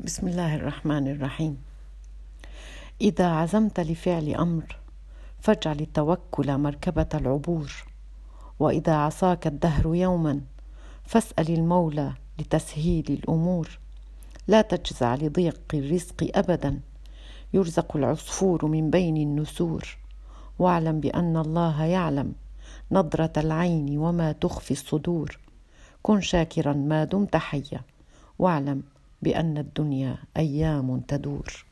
بسم الله الرحمن الرحيم. إذا عزمت لفعل أمر فاجعل التوكل مركبة العبور. وإذا عصاك الدهر يوما فاسأل المولى لتسهيل الأمور. لا تجزع لضيق الرزق ابدا يرزق العصفور من بين النسور. واعلم بأن الله يعلم نضرة العين وما تخفي الصدور. كن شاكرا ما دمت حيا واعلم بأن الدنيا أيام تدور.